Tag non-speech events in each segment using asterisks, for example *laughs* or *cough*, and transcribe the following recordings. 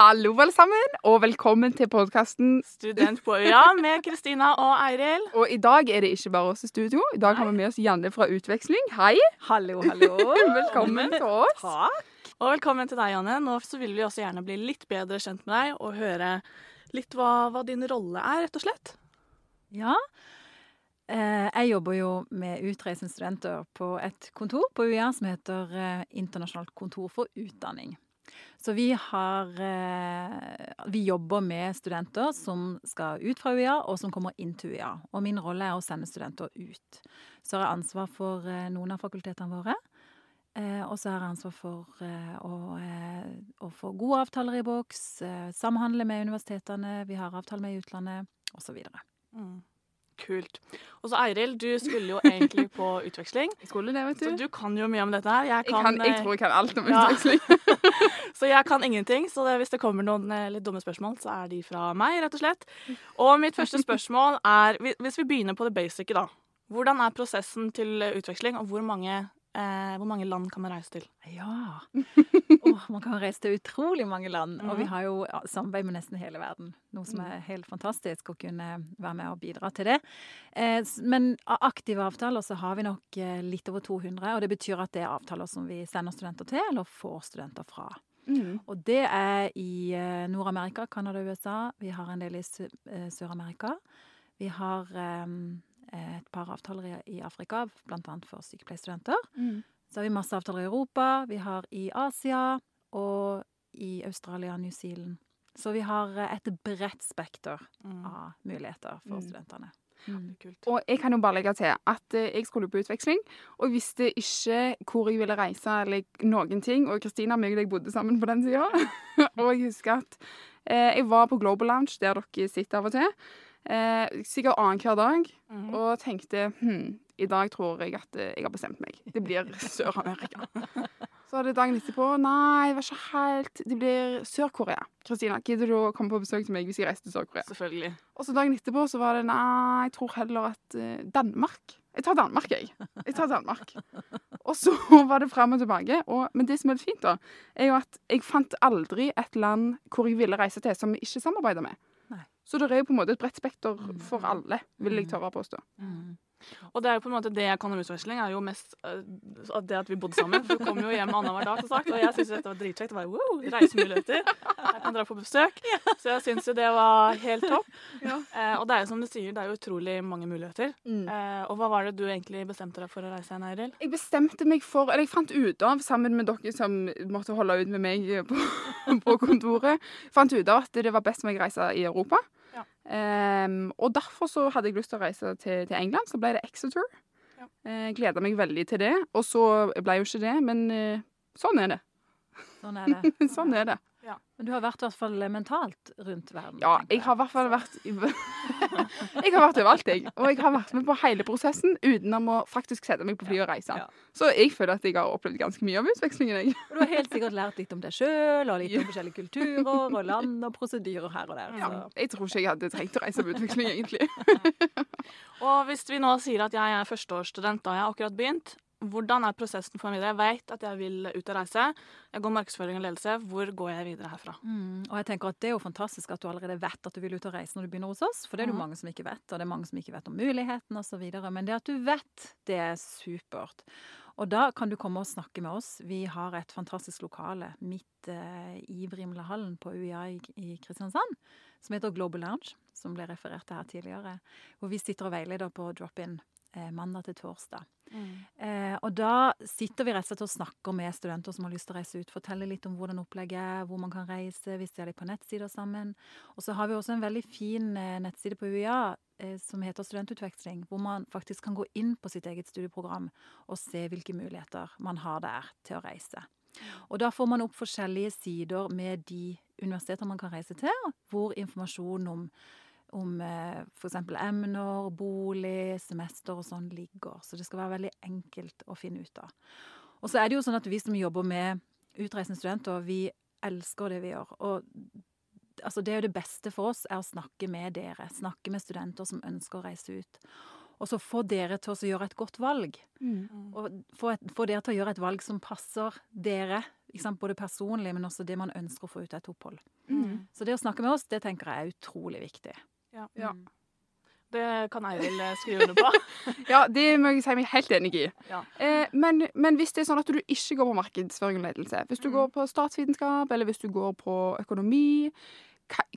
Hallo, alle sammen, og velkommen til podkasten Student på øya med Kristina og Eiril. Og i dag er det ikke bare oss i studio. I dag har vi med oss Janne fra Utveksling. Hei. Hallo, hallo. *laughs* Velkommen til oss. Takk. Og velkommen til deg, Janne. Nå så vil vi også gjerne bli litt bedre kjent med deg og høre litt hva, hva din rolle er, rett og slett. Ja. Eh, jeg jobber jo med utreisende studenter på et kontor på UiA som heter eh, Internasjonalt kontor for utdanning. Så vi har eh, Vi jobber med studenter som skal ut fra UiA, og som kommer inn til UiA. Og min rolle er å sende studenter ut. Så har jeg ansvar for eh, noen av fakultetene våre. Eh, og så har jeg ansvar for å, å få gode avtaler i boks, samhandle med universitetene vi har avtale med i utlandet, osv. Mm. Kult. Og så Eiril, du skulle jo *laughs* egentlig på utveksling. Jeg skulle det, vet Så du. du kan jo mye om dette her. Jeg, Jeg, kan, kan, jeg eh, tror jeg kan alt om *laughs* ja. utveksling. *laughs* Så jeg kan ingenting, så det, hvis det kommer noen eh, litt dumme spørsmål, så er de fra meg, rett og slett. Og mitt første spørsmål er, hvis vi begynner på det basice, da. Hvordan er prosessen til eh, utveksling, og hvor mange, eh, hvor mange land kan man reise til? Ja. *laughs* Oh, man kan reise til utrolig mange land, og vi har jo ja, samarbeid med nesten hele verden. Noe som er helt fantastisk å kunne være med og bidra til det. Eh, men av aktive avtaler så har vi nok eh, litt over 200, og det betyr at det er avtaler som vi sender studenter til, eller får studenter fra. Mm. Og det er i eh, Nord-Amerika, Canada og USA. Vi har en del i eh, Sør-Amerika. Vi har eh, et par avtaler i, Afrika, bl.a. for sykepleierstudenter. Mm. Så har vi masse avtaler i Europa, vi har i Asia og i Australia og New Zealand. Så vi har eh, et bredt spekter Mm. av muligheter for Mm. studentene. Mm. Og jeg kan jo bare legge til at eh, jeg skulle på utveksling, og visste ikke hvor jeg ville reise eller noen ting. Og Kristina og meg og deg bodde sammen på den tida. *laughs* *laughs* og jeg husker at eh, jeg var på Global Lounge, der dere sitter av og til. Eh, sikkert annenhver dag. Mhm. Og tenkte hm, i dag tror jeg at eh, jeg har bestemt meg. Det blir Sør-Amerika. *laughs* Så var det dagen etterpå. Nei, det var ikke helt Det blir Sør-Korea. Kristina, gidder du å komme på besøk til meg hvis jeg reiser til Sør-Korea? Selvfølgelig. Og så dagen etterpå så var det nei, jeg tror heller at eh, Danmark. Jeg tar Danmark, jeg. Jeg tar Danmark. Og så *laughs* var det fram og tilbake. Og, men det som er litt fint, da, er jo at jeg fant aldri et land hvor jeg ville reise til som vi ikke samarbeider med. Så det er jo på en måte et bredt spekter for alle, vil jeg tørre å påstå. Mm. Og det er jo på en måte det jeg kan om utveksling, er jo mest uh, det at vi bodde sammen. For du kom jo hjem annenhver dag, som sagt, og jeg syntes dette var dritkjekt. Det var wow, reisemuligheter. Jeg kan dra på besøk. Så jeg syns jo det var helt topp. Eh, og det er jo som du sier, det er jo utrolig mange muligheter. Uh, og hva var det du egentlig bestemte deg for å reise, Eiril? Jeg bestemte meg for Eller jeg fant ut av, sammen med dere som måtte holde ut med meg på, *laughs* på kontoret, fant ut av at det var best om jeg reiser i Europa. Ehm, og derfor så hadde jeg lyst til å reise til, til England. Så ble det Exeter. Ja. Uh, Gleda meg veldig til det. Og så ble jo ikke det, men uh, sånn er det. Sånn er det. *laughs* sånn er det. Men du har vært i hvert fall mentalt rundt verden. Ja, jeg har i hvert fall vært *laughs* Jeg har vært overalt, jeg. Og jeg har vært med på hele prosessen utenom å faktisk sette meg på fly og reise. Ja. Så jeg føler at jeg har opplevd ganske mye av utvekslingen, jeg. Og du har helt sikkert lært litt om deg sjøl, og litt om *laughs* forskjellige kulturer og land og prosedyrer her og der. Ja, jeg tror ikke jeg hadde trengt å reise på utveksling, egentlig. *laughs* Og hvis vi nå sier at jeg er førsteårsstudent, da jeg har akkurat begynt, hvordan er prosessen for meg videre? Jeg vet at jeg vil ut og reise. Jeg går markedsføring og ledelse. Hvor går jeg videre herfra? Mm, og jeg tenker at Det er jo fantastisk at du allerede vet at du vil ut og reise når du begynner hos oss. For det er det jo Mhm. mange som ikke vet, og det er mange som ikke vet om mulighetene osv. Men det at du vet, det er supert. Og da kan du komme og snakke med oss. Vi har et fantastisk lokale midt eh, i Vrimlehallen på UiA i, i Kristiansand, som heter Global Lounge, som ble referert til her tidligere. Hvor vi sitter og veileder på drop-in mandag til torsdag. Eh, og da sitter vi rett og slett og snakker med studenter som har lyst til å reise ut. Forteller litt om hvordan opplegget er, hvor man kan reise. Vi ser litt på nettsider sammen. Og så har vi også en veldig fin eh, nettside på UiA eh, som heter Studentutveksling, hvor man faktisk kan gå inn på sitt eget studieprogram og se hvilke muligheter man har der til å reise. Og da får man opp forskjellige sider med de universiteter man kan reise til, hvor informasjon om om eh, f.eks. emner, bolig, semester og sånn ligger. Så det skal være veldig enkelt å finne ut av. Og så er det jo sånn at vi som jobber med utreisende studenter, vi elsker det vi gjør. Og altså, det er jo det beste for oss, er å snakke med dere. Snakke med studenter som ønsker å reise ut. Og så få dere til å gjøre et godt valg. Og få, et, få dere til å gjøre et valg som passer dere Både personlig, men også det man ønsker å få ut av et opphold. Mm. Så det å snakke med oss, det tenker jeg er utrolig viktig. Ja. Ja. Mm. Det kan jeg vel skrive under på. *laughs* Ja, det må jeg si meg helt enig i. Ja. Eh, men, men hvis det er sånn at du ikke går på markedsføring og ledelse, hvis du Mm. går på statsvitenskap, eller hvis du går på økonomi,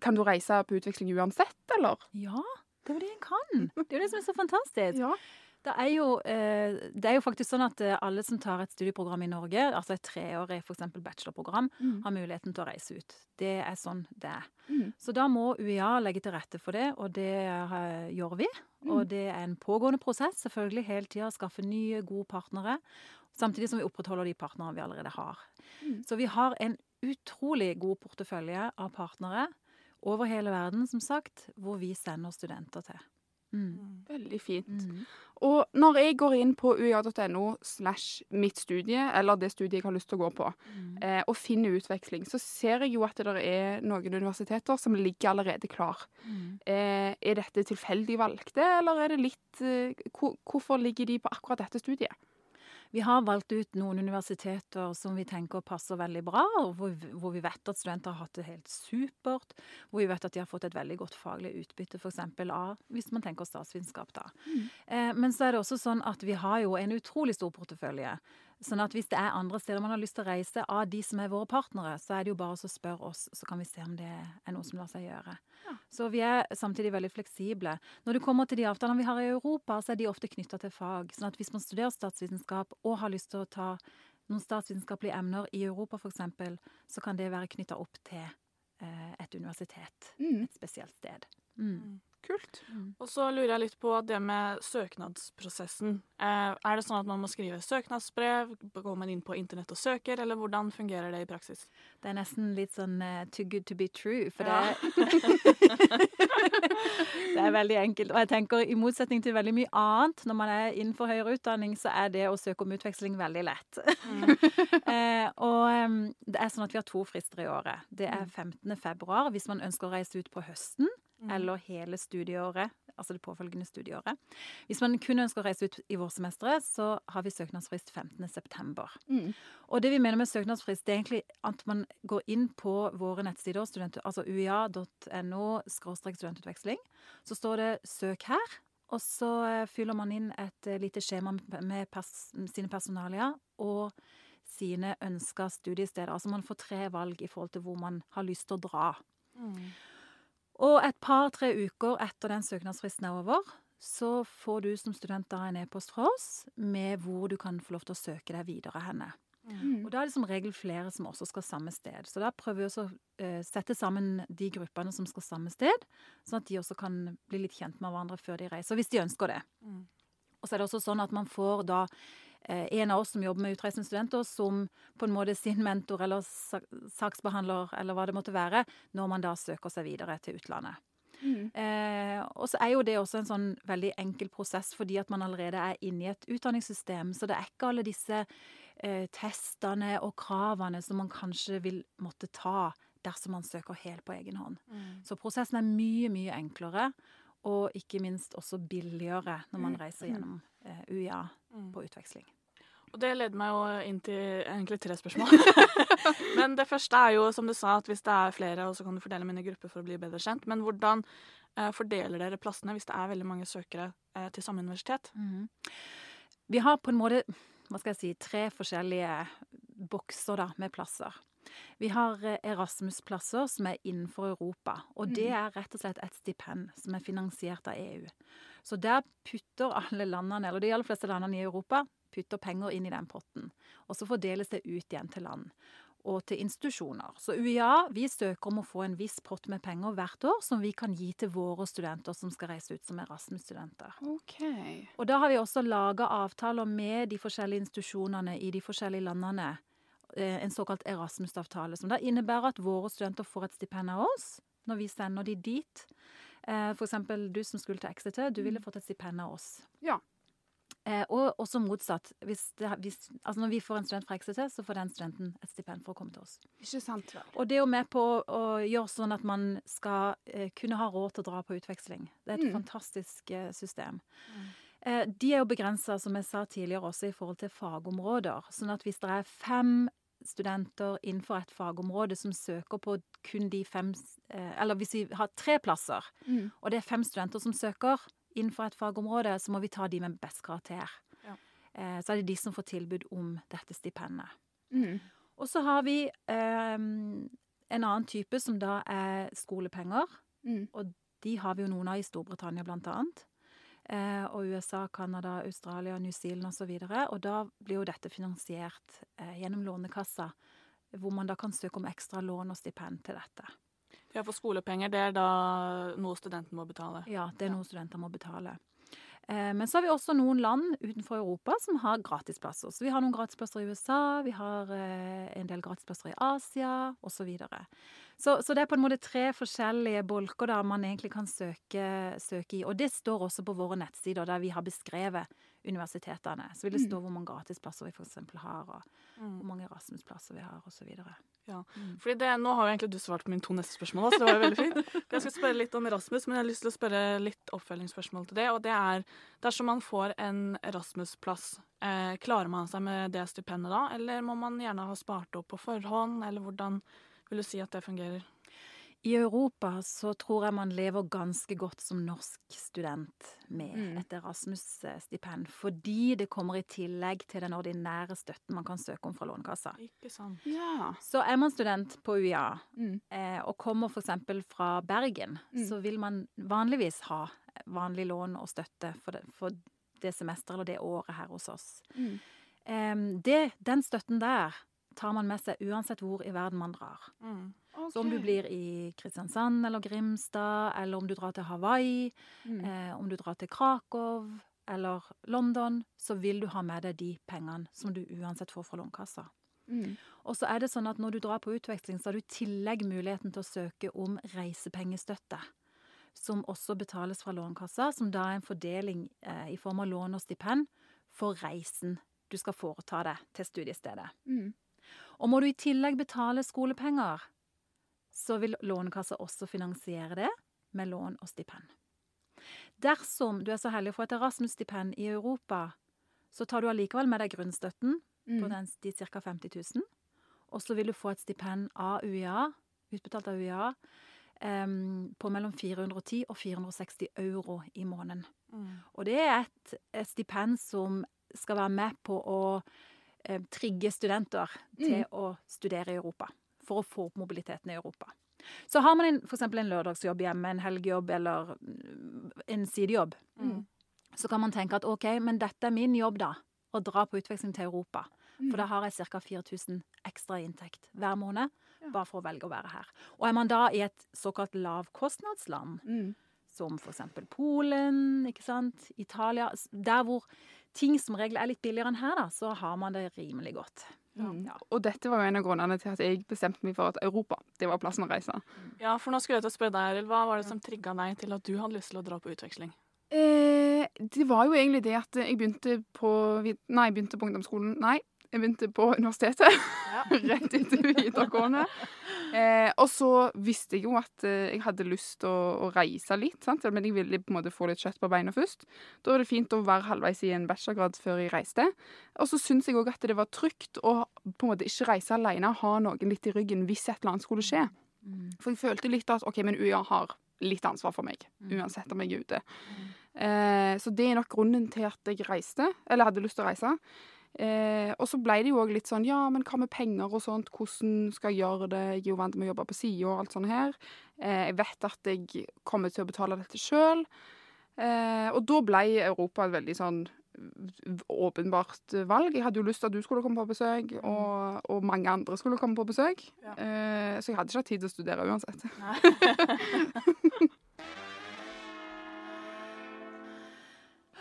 kan du reise på utveksling uansett, eller? Ja, det er jo det en kan. Det er jo det som er så fantastisk. Ja. Det er, jo, eh, det er jo faktisk sånn at eh, alle som tar et studieprogram i Norge, altså et treårig f.eks. bachelorprogram, Mm. har muligheten til å reise ut. Det er sånn det er. Mm. Så da må UiA legge til rette for det, og det eh, gjør vi. Og det er en pågående prosess, selvfølgelig hele tida, skaffe nye, gode partnere. Samtidig som vi opprettholder de partnerne vi allerede har. Mm. Så vi har en utrolig god portefølje av partnere over hele verden, som sagt, hvor vi sender studenter til. Mm. Veldig fint. Mm. Og når jeg går inn på uia.no slash mitt studie, eller det studiet jeg har lyst til å gå på, Mm. eh, og finner utveksling, så ser jeg jo at det er noen universiteter som ligger allerede klar. Mm. Eh, er dette tilfeldig valgte, eller er det litt eh, hvor, Hvorfor ligger de på akkurat dette studiet? Vi har valgt ut noen universiteter som vi tenker passer veldig bra, og hvor, hvor vi vet at studenter har hatt det helt supert. Hvor vi vet at de har fått et veldig godt faglig utbytte, f.eks. av hvis man tenker statsvitenskap. da. Mm. Eh, men så er det også sånn at vi har jo en utrolig stor portefølje. Sånn at hvis det er andre steder man har lyst til å reise av de som er våre partnere, så er det jo bare å spørre oss, så kan vi se om det er noe som lar seg gjøre. Ja. Så vi er samtidig veldig fleksible. Når det kommer til de avtalene vi har i Europa, så er de ofte knytta til fag. Sånn at hvis man studerer statsvitenskap og har lyst til å ta noen statsvitenskapelige emner i Europa f.eks., så kan det være knytta opp til eh, et universitet. Mm. Et spesielt sted. Mm. Kult. Og så lurer jeg litt på det med søknadsprosessen. Eh, er det sånn at man må skrive søknadsbrev? Går man inn på internett og søker, eller hvordan fungerer det i praksis? Det er nesten litt sånn uh, too good to be true, for Ja. det *laughs* Det er veldig enkelt. Og jeg tenker i motsetning til veldig mye annet, når man er innenfor høyere utdanning, så er det å søke om utveksling veldig lett. uh, *laughs* og um, det er sånn at vi har to frister i året. Det er 15. februar hvis man ønsker å reise ut på høsten, eller hele studieåret, altså det påfølgende studieåret. Hvis man kun ønsker å reise ut i vårsemesteret, så har vi søknadsfrist 15. september. Mm. Og det vi mener med søknadsfrist, det er egentlig at man går inn på våre nettsider, altså uia.no studentutveksling. Så står det 'søk her', og så eh, fyller man inn et eh, lite skjema med- med pers sine personalia og sine ønska studiesteder. Altså man får tre valg i forhold til hvor man har lyst til å dra. Mm. Og et par-tre uker etter den søknadsfristen er over, så får du som student da en e-post fra oss med hvor du kan få lov til å søke deg videre henne. Mm. Og da er det som regel flere som også skal samme sted. Så da prøver vi også å eh, sette sammen de gruppene som skal samme sted, sånn at de også kan bli litt kjent med hverandre før de reiser, hvis de ønsker det. Mm. Og så er det også sånn at man får da en av oss som jobber med utreisende studenter, som på en måte sin mentor eller saksbehandler eller hva det måtte være, når man da søker seg videre til utlandet. Mm. Eh, og så er jo det også en sånn veldig enkel prosess fordi at man allerede er inne i et utdanningssystem. Så det er ikke alle disse eh, testene og kravene som man kanskje vil måtte ta dersom man søker helt på egen hånd. Mm. Så prosessen er mye, mye enklere. Og ikke minst også billigere når man reiser gjennom eh, UiA Mm. på utveksling. Og det leder meg jo inn til egentlig tre spørsmål. *laughs* Men det første er jo, som du sa, at hvis det er flere, så kan du fordele mine grupper for å bli bedre kjent. Men hvordan eh, fordeler dere plassene hvis det er veldig mange søkere eh, til samme universitet? Mhm. Vi har på en måte hva skal jeg si, tre forskjellige bokser da, med plasser. Vi har eh, Erasmus-plasser som er innenfor Europa. Og det er rett og slett et stipend som er finansiert av EU. Så der putter alle landene, eller de aller fleste landene i Europa, putter penger inn i den potten. Og så fordeles det ut igjen til land og til institusjoner. Så UiA vi søker om å få en viss pott med penger hvert år som vi kan gi til våre studenter som skal reise ut som Erasmus-studenter. Okay. Og da har vi også laga avtaler med de forskjellige institusjonene i de forskjellige landene. Eh, En såkalt Erasmus-avtale, som da innebærer at våre studenter får et stipend av oss når vi sender de dit. F.eks. For eksempel du som skulle til Exeter, du ville fått et stipend av oss. Ja. Eh, Og også motsatt. Hvis det, hvis, altså når vi får en student fra Exeter, så får den studenten et stipend for å komme til oss. Ikke sant vel? Og det er jo med på å, gjøre sånn at man skal eh, kunne ha råd til å dra på utveksling. Det er et Mm. fantastisk eh, system. Mm. de er jo begrensa, som jeg sa tidligere, også i forhold til fagområder. Sånn at hvis det er fem studenter innenfor et fagområde som søker på kun de fem eh, Eller hvis vi har tre plasser, Mm. og det er fem studenter som søker innenfor et fagområde, så må vi ta de med best karakter. Ja. Eh, Så er det de som får tilbud om dette stipendet. Mm. Og så har vi eh, en annen type som da er skolepenger. Mm. De har vi jo noen av i Storbritannia, blant annet. Eh, og USA, Canada, Australia, New Zealand osv. Og, så og da blir jo dette finansiert eh, gjennom Lånekassa, hvor man da kan søke om ekstra lån og stipend til dette. Ja, for skolepenger, det er da noe studenten må betale. Ja, det er Ja. noe studenter må betale. Eh, men så har vi også noen land utenfor Europa som har gratisplasser. Så vi har noen gratisplasser i USA, vi har en del gratisplasser i Asia osv. Så, videre. Så Så det er på en måte tre forskjellige bolker der man egentlig kan søke, søke i. Og det står også på våre nettsider der vi har beskrevet universitetene. Så vil det Mm. stå hvor mange gratisplasser vi f.eks. har, og Mm. hvor mange Erasmus-plasser vi har osv. Fordi det, Nå har jo egentlig du svart på mine to neste spørsmål, så det var jo veldig fint. *laughs* Jeg skal spørre litt om Erasmus, men jeg har lyst til å spørre litt oppfølgingsspørsmål til det. Og det er dersom man får en Erasmus-plass, eh, klarer man seg med det stipendet da? Eller må man gjerne ha spart opp på forhånd, eller hvordan vil du si at det fungerer? I Europa så tror jeg man lever ganske godt som norsk student med Mm. et Erasmus-stipend, fordi det kommer i tillegg til den ordinære støtten man kan søke om fra Lånekassa. Ikke sant? Ja. Så er man student på UiA Mm. eh, og kommer f.eks. fra Bergen, Mm. så vil man vanligvis ha vanlig lån og støtte for det, for det semesteret eller det året her hos oss. Mm. Em, det, den støtten der tar man med seg uansett hvor i verden man drar. Mm. Så om du blir i Kristiansand eller Grimstad, eller om du drar til Hawaii, mm. eh, om du drar til Krakow eller London, så vil du ha med deg de pengene som du uansett får fra Lånekassa. Mm. Og så er det sånn at når du drar på utveksling, så har du i tillegg muligheten til å søke om reisepengestøtte. Som også betales fra Lånekassa, som da er en fordeling eh, i form av lån og stipend for reisen du skal foreta deg til studiestedet. Mm. Og må du i tillegg betale skolepenger, så vil Lånekassa også finansiere det med lån og stipend. Dersom du er så heldig å få et Erasmus-stipend i Europa, så tar du allikevel med deg grunnstøtten på Mm. den, de ca. 50 000. Og så vil du få et stipend av UiA, utbetalt av UiA, um, på mellom 410 og 460 euro i måneden. Mm. Og det er et, et stipend som skal være med på å trigge studenter til å studere i Europa. For å få opp mobiliteten i Europa. Så har man f.eks. en lørdagsjobb hjemme, en helgejobb eller mm, en sidejobb, Mm. så kan man tenke at OK, men dette er min jobb, da. Å dra på utveksling til Europa. For da har jeg ca. 4000 ekstra i inntekt hver måned. Bare for å velge å være her. Og er man da i et såkalt lavkostnadsland, Mm. som eksempel Polen, ikke sant, Italia, der hvor ting som regel er litt billigere enn her, da, så har man det rimelig godt. Mm. Ja. Og dette var jo en av grunnene til at jeg bestemte meg for at Europa det var plassen å reise. Ja, for nå skulle jeg til å spørre deg, Eril, Hva var det som trigga deg til at du hadde lyst til å dra på utveksling? Eh, det var jo egentlig det at jeg begynte på Nei, jeg begynte på ungdomsskolen. Nei, jeg begynte på universitetet. Ja. *laughs* Rett etter videregående. Eh, og så visste jeg jo at eh, jeg hadde lyst til å, å reise litt, sant? men jeg ville på en måte få litt kjøtt på beina først. Da var det fint å være halvveis i en bachelorgrad før jeg reiste. Og så syns jeg òg at det var trygt å på en måte ikke reise alene, ha noen litt i ryggen hvis et eller annet skulle skje. Mm. For jeg følte litt at OK, men UiA har litt ansvar for meg, Mm. uansett om jeg er ute. Eh, så det er nok grunnen til at jeg reiste, eller hadde lyst til å reise. Eh, og så ble det jo òg litt sånn Ja, men hva med penger og sånt? Hvordan skal jeg gjøre det? Jeg er jo vant med å jobbe på sida og alt sånt her. Eh, jeg vet at jeg kommer til å betale dette sjøl. Eh, og da ble Europa et veldig sånn åpenbart valg. Jeg hadde jo lyst til at du skulle komme på besøk, og, og mange andre skulle komme på besøk. Ja. Eh, så jeg hadde ikke hatt tid til å studere uansett. *laughs* *laughs*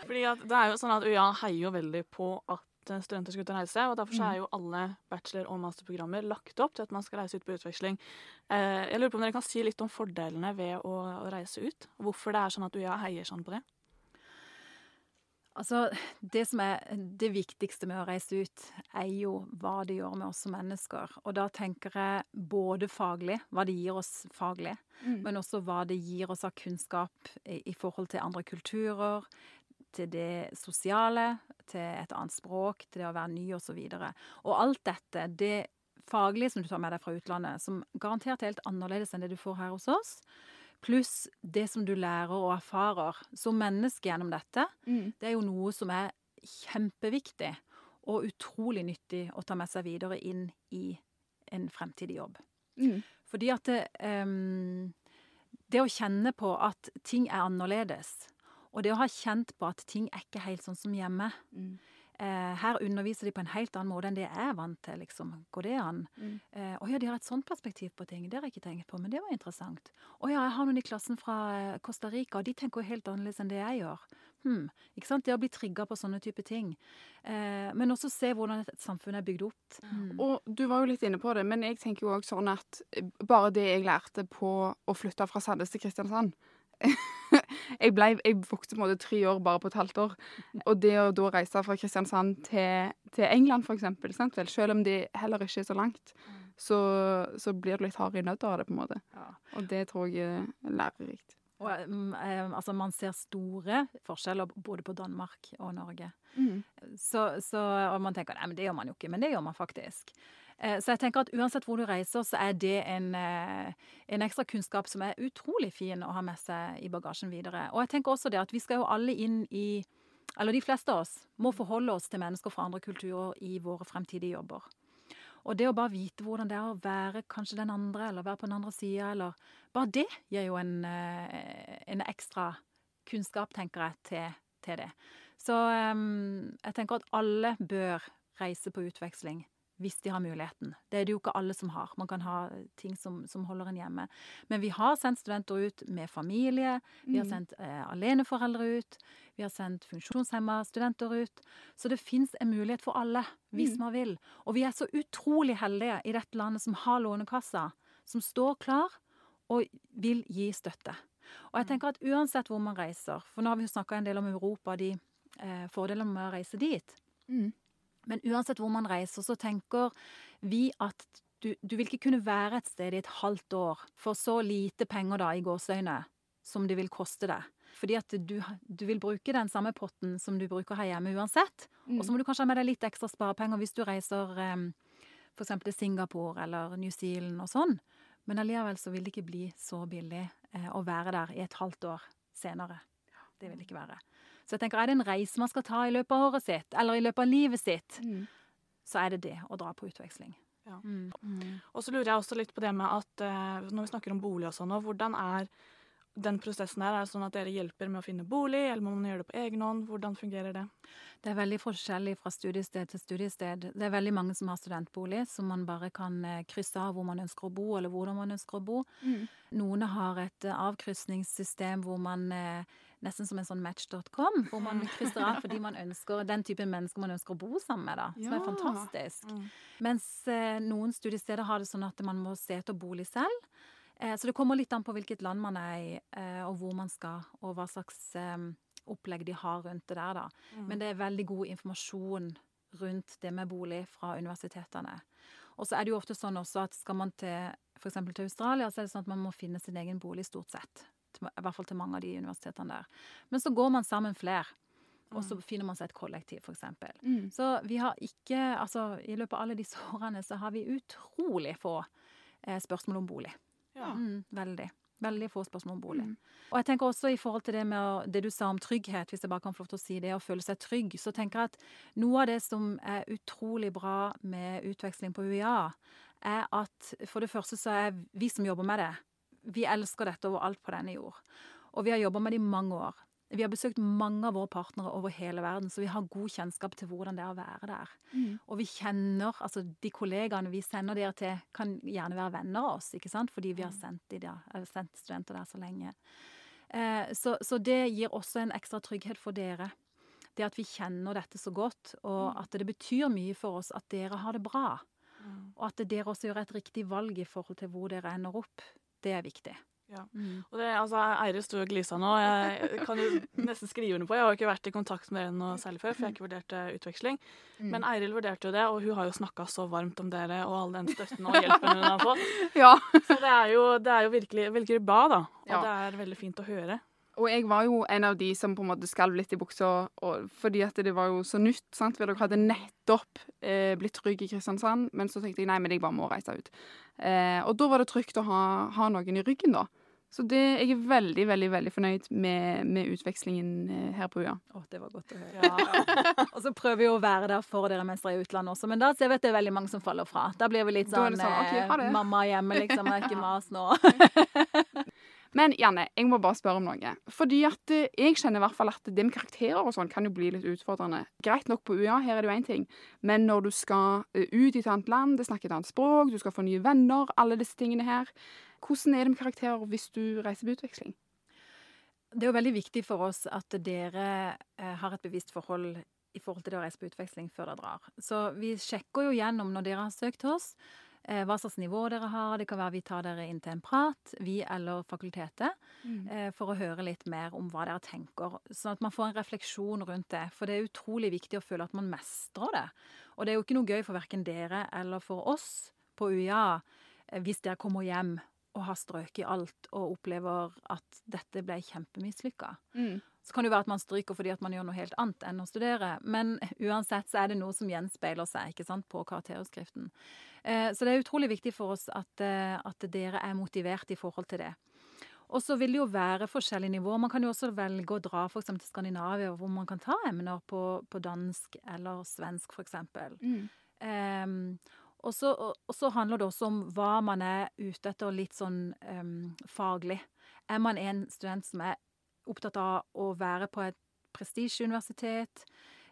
Fordi at det er jo sånn at UiA heier jo veldig på at eh, studenter skal ut og reise, og derfor er jo alle bachelor- og masterprogrammer lagt opp til at man skal reise ut på utveksling. Eh, jeg lurer på om dere kan si litt om fordelene ved å reise ut? og Hvorfor det er sånn at UiA heier sånn på det? Altså, det som er det viktigste med å reise ut, er jo hva det gjør med oss som mennesker. Og da tenker jeg både faglig, hva det gir oss faglig, Mm. men også hva det gir oss av kunnskap i, i forhold til andre kulturer, til det sosiale, til et annet språk, til det å være ny osv. Og, så og alt dette, det faglige som du tar med deg fra utlandet, som garantert er helt annerledes enn det du får her hos oss, pluss det som du lærer og erfarer som menneske gjennom dette, Mm. det er jo noe som er kjempeviktig og utrolig nyttig å ta med seg videre inn i en fremtidig jobb. Mm. Fordi at det, um, det å kjenne på at ting er annerledes, og det å ha kjent på at ting er ikke helt sånn som hjemme Mm. eh, Her underviser de på en helt annen måte enn det jeg er vant til. liksom. Går det an? Mm. Eh, å ja, de har et sånt perspektiv på ting. Det har jeg ikke tenkt på, men det var interessant. Å ja, jeg har noen i klassen fra eh, Costa Rica, og de tenker jo helt annerledes enn det jeg gjør. Hmm. ikke sant? Det å bli trigga på sånne type ting. Eh, men også se hvordan et samfunn er bygd opp. Mm. Og du var jo litt inne på det, men jeg tenker jo òg sånn at eh, bare det jeg lærte på å flytte fra Sandnes til Kristiansand jeg, ble, jeg vokste på en måte tre år bare på et halvt år. Og det å da reise fra Kristiansand til, til England, for eksempel, sant vel? selv om det heller ikke er så langt, så, så blir du litt hard i nøtta av det, på en måte. Ja. Og det tror jeg er lærerikt. Og, eh, altså, man ser store forskjeller både på Danmark og Norge. Mm. Så, så, og man tenker nei, men det gjør man jo ikke, men det gjør man faktisk. Eh, Så jeg tenker at uansett hvor du reiser, så er det en, eh, en ekstra kunnskap som er utrolig fin å ha med seg i bagasjen videre. Og jeg tenker også det at vi skal jo alle inn i Eller de fleste av oss må forholde oss til mennesker fra andre kulturer i våre fremtidige jobber. Og det å bare vite hvordan det er å være kanskje den andre, eller være på den andre sida, eller Bare det gir jo en, eh, en ekstra kunnskap, tenker jeg, til, til det. Så em, jeg tenker at alle bør reise på utveksling hvis de har muligheten. Det er det jo ikke alle som har. Man kan ha ting som, som holder en hjemme. Men vi har sendt studenter ut med familie. Vi har Mm. sendt eh, aleneforeldre ut. Vi har sendt funksjonshemma studenter ut. Så det fins en mulighet for alle, hvis Mm. man vil. Og vi er så utrolig heldige i dette landet som har Lånekassa, som står klar og vil gi støtte. Og jeg tenker at uansett hvor man reiser, for nå har vi jo snakka en del om Europa, de eh, fordelene med å reise dit. Mm. Men uansett hvor man reiser, så tenker vi at du, du vil ikke kunne være et sted i et halvt år for så lite penger da, i gåseøyne som det vil koste deg. Fordi at du, du vil bruke den samme potten som du bruker her hjemme uansett. Mm. Og så må du kanskje ha med deg litt ekstra sparepenger hvis du reiser um, f.eks. til Singapore eller New Zealand og sånn. Men allikevel så vil det ikke bli så billig eh, å være der i et halvt år senere. Det vil det ikke være. Så jeg tenker, er det en reise man skal ta i løpet av året sitt, eller i løpet av livet sitt, Mm. så er det det å dra på utveksling. Ja. Mm. Mm. Og så lurer jeg også litt på det med at eh, når vi snakker om bolig og sånn, og hvordan er den prosessen der? Er det sånn at dere hjelper med å finne bolig, eller må man gjøre det på egen hånd? Hvordan fungerer det? Det er veldig forskjellig fra studiested til studiested. Det er veldig mange som har studentbolig, som man bare kan eh, krysse av hvor man ønsker å bo, eller hvordan man ønsker å bo. Mm. Noen har et eh, avkrysningssystem hvor man eh, Nesten som en sånn match.com, hvor man *laughs* krysser av fordi man ønsker den typen mennesker man ønsker å bo sammen med, da. Som er fantastisk. Mm. Mens eh, noen studiesteder har det sånn at man må se etter bolig selv. Eh, så det kommer litt an på hvilket land man er i, eh, og hvor man skal, og hva slags eh, opplegg de har rundt det der, da. Mm. Men det er veldig god informasjon rundt det med bolig fra universitetene. Og så er det jo ofte sånn også at skal man til f.eks. til Australia, så er det sånn at man må finne sin egen bolig stort sett. Til- I hvert fall til mange av de universitetene der. Men så går man sammen flere, og så finner man seg et kollektiv, f.eks. Mm. Så vi har ikke Altså, i løpet av alle disse årene så har vi utrolig få eh, spørsmål om bolig. Ja. Mm, veldig. Veldig få spørsmål om bolig. Mm. Og jeg tenker også i forhold til det med det du sa om trygghet, hvis jeg bare kan få lov til å si det, å føle seg trygg, så tenker jeg at noe av det som er utrolig bra med utveksling på UiA, er at for det første så er vi som jobber med det, vi elsker dette overalt på denne jord. Og vi har jobba med det i mange år. Vi har besøkt mange av våre partnere over hele verden, så vi har god kjennskap til hvordan det er å være der. Mm. Og vi kjenner, altså de kollegaene vi sender dere til, kan gjerne være venner av oss, ikke sant? Fordi vi har sendt, de der, sendt studenter der så lenge. Eh, så, så det gir også en ekstra trygghet for dere. Det at vi kjenner dette så godt, og at det betyr mye for oss at dere har det bra. Mm. Og at dere også gjør et riktig valg i forhold til hvor dere ender opp. Det er viktig. Ja. Mm. Og det, altså, Eire sto og glisa nå. Jeg kan jo nesten skrive under på. Jeg har jo ikke vært i kontakt med dere noe særlig før, for jeg har ikke vurdert eh, utveksling. Mm. Men Eiril vurderte jo det, og hun har jo snakka så varmt om dere og all den støtten og hjelpen hun har fått. *laughs* Ja. Så det er jo, det er jo virkelig, virkelig bra, da. Og Ja. det er veldig fint å høre. Og jeg var jo en av de som på en måte skalv litt i buksa, og, fordi at det var jo så nytt. sant? For dere hadde nettopp eh, blitt trygg i Kristiansand, men så tenkte jeg nei, men jeg bare må reise ut. Eh, og da var det trygt å ha, ha noen i ryggen, da. Så det, jeg er veldig, veldig veldig fornøyd med, med utvekslingen eh, her på UiA. Å, det var godt å høre. og så prøver vi å være der for dere mens dere er i utlandet også, men da ser vi at det er veldig mange som faller fra. Da blir vi litt sånn, sånn, ok, ha det. eh, mamma hjemme, liksom. Det er ikke mas nå. *laughs* Men Janne, jeg må bare spørre om noe. Fordi at eh, jeg kjenner i hvert fall at det med karakterer og sånn kan jo bli litt utfordrende. Greit nok på UiA, her er det jo én ting, men når du skal eh, ut i et annet land, det snakker et annet språk, du skal få nye venner, alle disse tingene her. Hvordan er det med karakterer hvis du reiser på utveksling? Det er jo veldig viktig for oss at dere eh, har et bevisst forhold i forhold til det å reise på utveksling før dere drar. Så vi sjekker jo gjennom når dere har søkt oss, hva slags nivå dere har. Det kan være vi tar dere inn til en prat, vi eller fakultetet, eh, for å høre litt mer om hva dere tenker. Sånn at man får en refleksjon rundt det. For det er utrolig viktig å føle at man mestrer det. Og det er jo ikke noe gøy for verken dere eller for oss på UiA eh, hvis dere kommer hjem og har strøket i alt og opplever at dette ble kjempemislykka. Mm. Så kan det jo være at man stryker fordi at man gjør noe helt annet enn å studere. Men *laughs* uansett så er det noe som gjenspeiler seg ikke sant, på karakterutskriften. Eh, så det er utrolig viktig for oss at, eh, at dere er motivert i forhold til det. Og så vil det jo være forskjellige nivåer. Man kan jo også velge å dra for til Skandinavia, hvor man kan ta emner på, på dansk eller svensk, eksempel. Mm. Ehm, og så, og, så handler det også om hva man er ute etter litt sånn faglig. Er man en student som er opptatt av å være på et prestisjeuniversitet,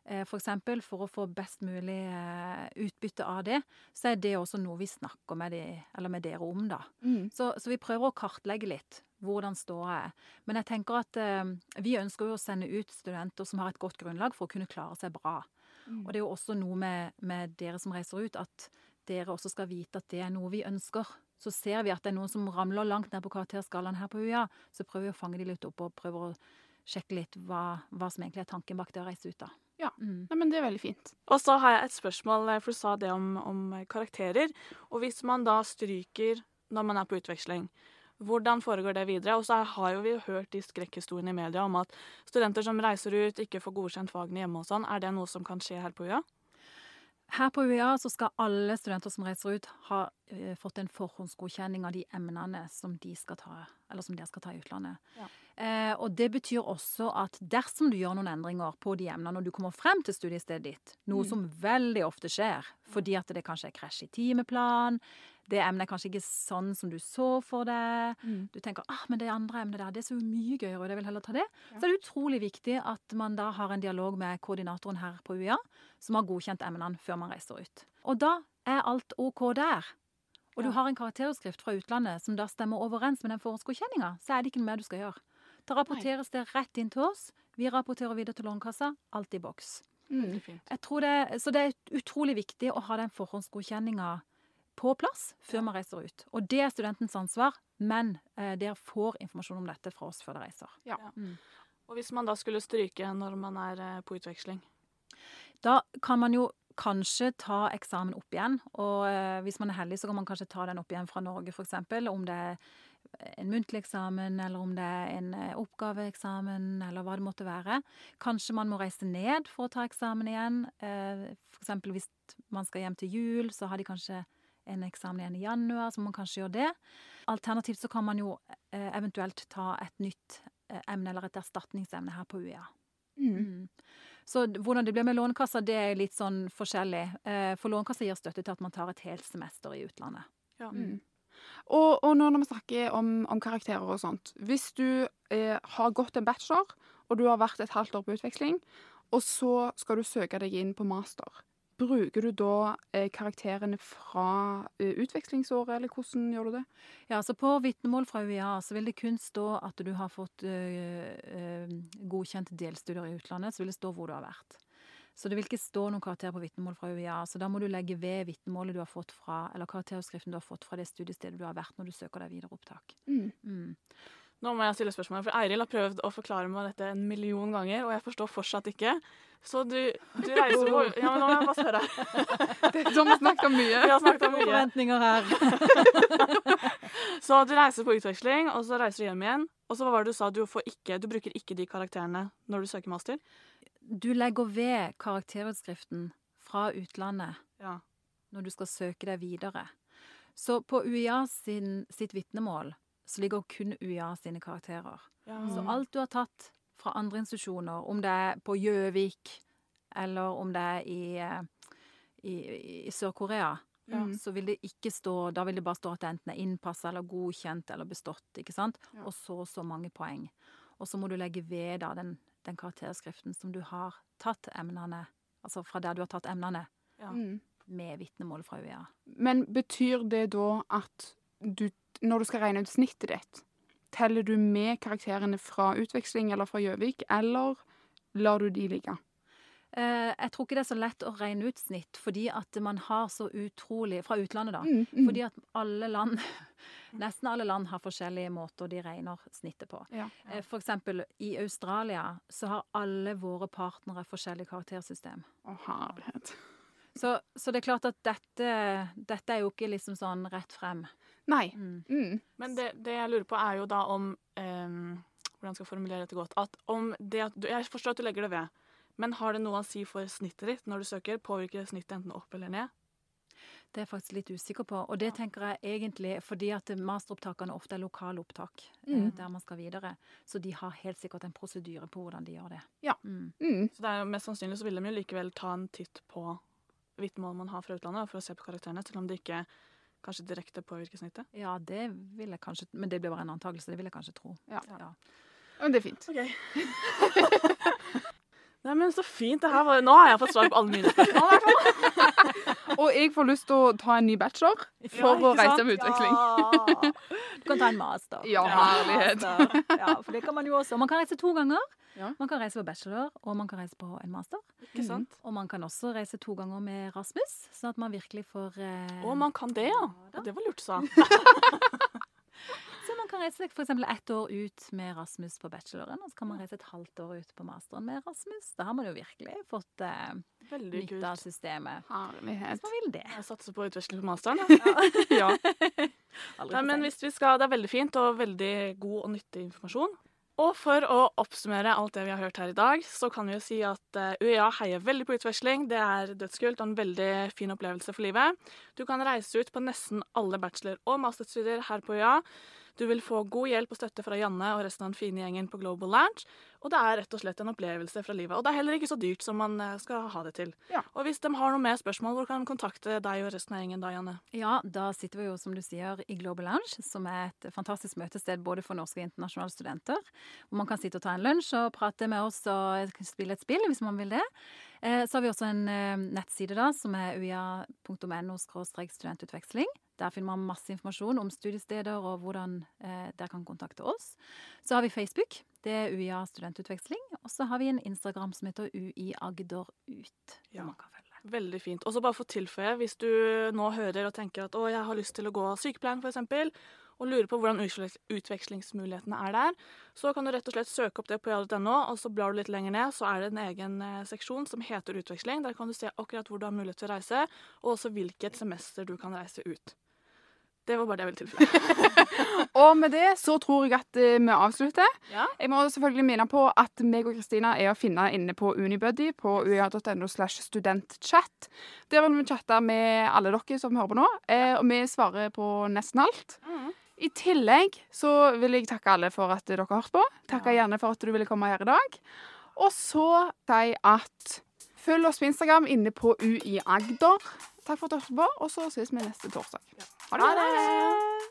eh, for eksempel, for å få best mulig eh, utbytte av det, så er det også noe vi snakker med, de, eller med dere om, da. Mm. Så, så vi prøver å kartlegge litt hvordan ståa er. Men jeg tenker at eh, vi ønsker jo å sende ut studenter som har et godt grunnlag for å kunne klare seg bra. Mm. Og det er jo også noe med, med dere som reiser ut, at dere også skal vite at det er noe vi ønsker. Så ser vi at det er noen som ramler langt ned på karakterskalaen her på UiA, så prøver vi å fange de litt opp og prøver å sjekke litt hva, hva som egentlig er tanken bak det å reise ut, da. Ja. Mm. Nei, men det er veldig fint. Og så har jeg et spørsmål, eh, for du sa det om, om karakterer. Og hvis man da stryker når man er på utveksling, hvordan foregår det videre? Og så har jo vi hørt de skrekkhistoriene i media om at studenter som reiser ut, ikke får godkjent fagene hjemme og sånn. Er det noe som kan skje her på UiA? Her på UiA så skal alle studenter som reiser ut, ha eh, fått en forhåndsgodkjenning av de emnene som de skal ta, eller som dere skal ta i utlandet. Ja. Eh, og det betyr også at dersom du gjør noen endringer på de emnene når du kommer frem til studiestedet ditt, noe Mm. som veldig ofte skjer, fordi at det kanskje er krasj i timeplan, det emnet er kanskje ikke sånn som du så for deg, Mm. du tenker ah, men det andre emnet der, det er så mye gøyere, og jeg vil heller ta det. Ja. Så er det utrolig viktig at man da har en dialog med koordinatoren her på UiA, som har godkjent emnene før man reiser ut. Og da er alt OK der. Og du har en karakterutskrift fra utlandet som da stemmer overens med den forhåndsgodkjenninga, så er det ikke noe mer du skal gjøre. Da rapporteres det rett inn til oss. Vi rapporterer videre til Lånekassa. Alt i boks. Mm. Jeg tror det, så det er utrolig viktig å ha den forhåndsgodkjenninga på plass før man reiser ut. Og det er studentens ansvar, men eh, dere får informasjon om dette fra oss før dere reiser. Ja. Mm. Og hvis man da skulle stryke når man er eh, på utveksling? Da kan man jo kanskje ta eksamen opp igjen. Og eh, hvis man er heldig, så kan man kanskje ta den opp igjen fra Norge, f.eks. Om det er en muntlig eksamen, eller om det er en eh, oppgaveeksamen, eller hva det måtte være. Kanskje man må reise ned for å ta eksamen igjen. Eh, F.eks. hvis man skal hjem til jul, så har de kanskje en eksamen igjen i januar, så må man kanskje gjøre det. Alternativt så kan man jo eh, eventuelt ta et nytt eh, emne, eller et erstatningsemne her på UiA. Mm. Mm. Så hvordan det blir med Lånekassa, det er litt sånn forskjellig. Eh, For Lånekassa gir støtte til at man tar et helt semester i utlandet. Ja. Mm. Og, og nå når vi snakker om, om karakterer og sånt Hvis du eh, har gått en bachelor, og du har vært et halvt år på utveksling, og så skal du søke deg inn på master, bruker du da eh, karakterene fra eh, utvekslingsåret, eller hvordan gjør du det? Ja, altså På vitnemål fra UiA så vil det kun stå at du har fått eh, øh, godkjent delstudier i utlandet. Så vil det stå hvor du har vært. Så det vil ikke stå noen karakter på vitnemål fra UiA. Så da må du legge ved vitnemålet du har fått fra, eller karakterutskriften du har fått fra det studiestedet du har vært når du søker deg videre opptak. Mm. Mm. Nå må jeg stille spørsmål, for Eiril har prøvd å forklare meg dette en million ganger, og jeg forstår fortsatt ikke. Så du, du reiser på Ja, men nå må jeg bare spørre. *laughs* Det er sånn vi snakker mye. Vi har snakka mye. forventninger her. *laughs* Så du reiser på utveksling, og så reiser du hjem igjen. Og så hva var det du sa? Du, får ikke, du bruker ikke de karakterene når du søker master? Du legger ved karakterutskriften fra utlandet Ja. når du skal søke deg videre. Så på UiA sin, sitt vitnemål så ligger kun UiA sine karakterer. ja. Så alt du har tatt fra andre institusjoner, om det er på Gjøvik eller om det er i, eh, i, i Sør-Korea, Ja. så vil det ikke stå Da vil det bare stå at det enten er innpassa eller godkjent eller bestått, ikke sant? Ja. Og så og så mange poeng. Og så må du legge ved da den, den karakterskriften som du har tatt emnene Altså fra der du har tatt emnene, Ja. Mm. med vitnemål fra UiA. Men betyr det da at du, når du skal regne ut snittet ditt, teller du med karakterene fra utveksling eller fra Gjøvik, eller lar du de ligge? Eh, jeg tror ikke det er så lett å regne ut snitt, fordi at man har så utrolig Fra utlandet, da. Mm, mm. Fordi at alle land, *laughs* nesten alle land har forskjellige måter de regner snittet på. Ja. ja. For eksempel i Australia så har alle våre partnere forskjellig karaktersystem. Å, herlighet. Så, så det er klart at dette, dette er jo ikke liksom sånn rett frem. Nei. Mm. Mm. Men det, det jeg lurer på, er jo da om um, Hvordan skal jeg formulere dette godt? At om det at du, Jeg forstår at du legger det ved, men har det noe å si for snittet ditt når du søker? Påvirker snittet enten opp eller ned? Det er jeg faktisk litt usikker på. Og det tenker jeg egentlig fordi at masteropptakene ofte er lokale opptak eh, Mm. der man skal videre. Så de har helt sikkert en prosedyre på hvordan de gjør det. Ja. Mm. Mm. Så det er jo mest sannsynlig så vil de jo likevel ta en titt på vitnemål man har fra utlandet, for å se på karakterene, selv om det ikke kanskje direkte påvirke snittet. Ja, det vil jeg kanskje Men det blir bare en antakelse. Det vil jeg kanskje tro. Ja. Ja. Men det er fint. *laughs* Nei, men så fint det her var. Nå har jeg fått svar på alle mine spørsmål. i hvert fall. *laughs* Og jeg får lyst til å ta en ny bachelor for ja, å reise sant? med utveksling. Ja. Du kan ta en master. Ja, herlighet. Ja, for det kan man jo også. Man kan reise to ganger. Ja. Man kan reise på bachelor, og man kan reise på en master. Ikke sant? Og man kan også reise to ganger med Rasmus, sånn at man virkelig får eh, Å, man kan det, ja. Ja det var lurt sa sa. *laughs* Så man kan reise f.eks. ett år ut med Rasmus på bacheloren, og så kan man reise et halvt år ut på masteren med Rasmus. Da har man jo virkelig fått eh, Veldig nytte av systemet. Herlighet. Man vil det. Jeg satser på utveksling på masteren. *laughs* Ja. Ja. *laughs* Nei, men hvis vi skal, Det er veldig fint og veldig god og nyttig informasjon. Og for å oppsummere alt det vi har hørt her i dag, så kan vi jo si at eh, UiA heier veldig på utveksling. Det er dødskult og en veldig fin opplevelse for livet. Du kan reise ut på nesten alle bachelor- og masterstudier her på UiA. Du vil få god hjelp og støtte fra Janne og resten av den fine gjengen på Global Lounge. Og det er rett og slett en opplevelse fra livet. Og det er heller ikke så dyrt som man eh, skal ha det til. Ja. Og hvis de har noe mer spørsmål, hvor kan de kontakte deg og resten av gjengen da, Janne? Ja, da sitter vi jo, som du sier, i Global Lounge, som er et fantastisk møtested både for norske og internasjonale studenter. Hvor man kan sitte og ta en lunsj og prate med oss og spille et spill, hvis man vil det. Eh, Så har vi også en eh, nettside da, som er uia.no studentutveksling. Der finner man masse informasjon om studiesteder og hvordan eh, dere kan kontakte oss. Så har vi Facebook. Det er UiA studentutveksling. Og så har vi en Instagram som heter UI Agder ut. Ja. Man kan følge. Veldig fint. Og så bare for å tilføye, hvis du nå hører og tenker at å, jeg har lyst til å gå sykepleien f.eks., og lurer på hvordan utvekslingsmulighetene er der, så kan du rett og slett søke opp det på ja.no, og så blar du litt lenger ned, så er det en egen eh, seksjon som heter utveksling. Der kan du se akkurat hvor du har mulighet til å reise, og også hvilket semester du kan reise ut. Det var bare det jeg ville tilføye. *laughs* Og med det så tror jeg at eh, vi avslutter. Ja. Jeg må selvfølgelig minne på at meg og Kristina er å finne inne på Unibuddy på uia.no slash studentchat. Der vil vi chatte med alle dere som hører på nå, eh, og vi svarer på nesten alt. Mm. I tillegg så vil jeg takke alle for at dere har hørt på. Takke gjerne for at du ville komme her i dag. Og så si at følg oss på Instagram inne på UI Agder. Takk for at du hørte på, og så ses vi neste torsdag. Ha det! Ha det!